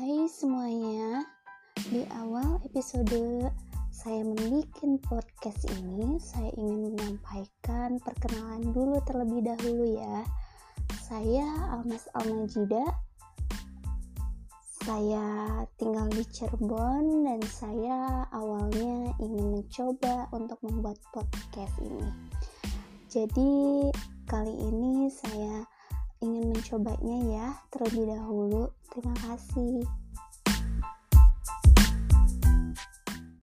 Hai semuanya, di awal episode saya membuat podcast ini, saya ingin menyampaikan perkenalan dulu terlebih dahulu ya. Saya Almas Almajida, saya tinggal di Cirebon dan saya awalnya ingin mencoba untuk membuat podcast ini. Jadi kali ini saya ingin mencobanya ya terlebih dahulu. Terima kasih.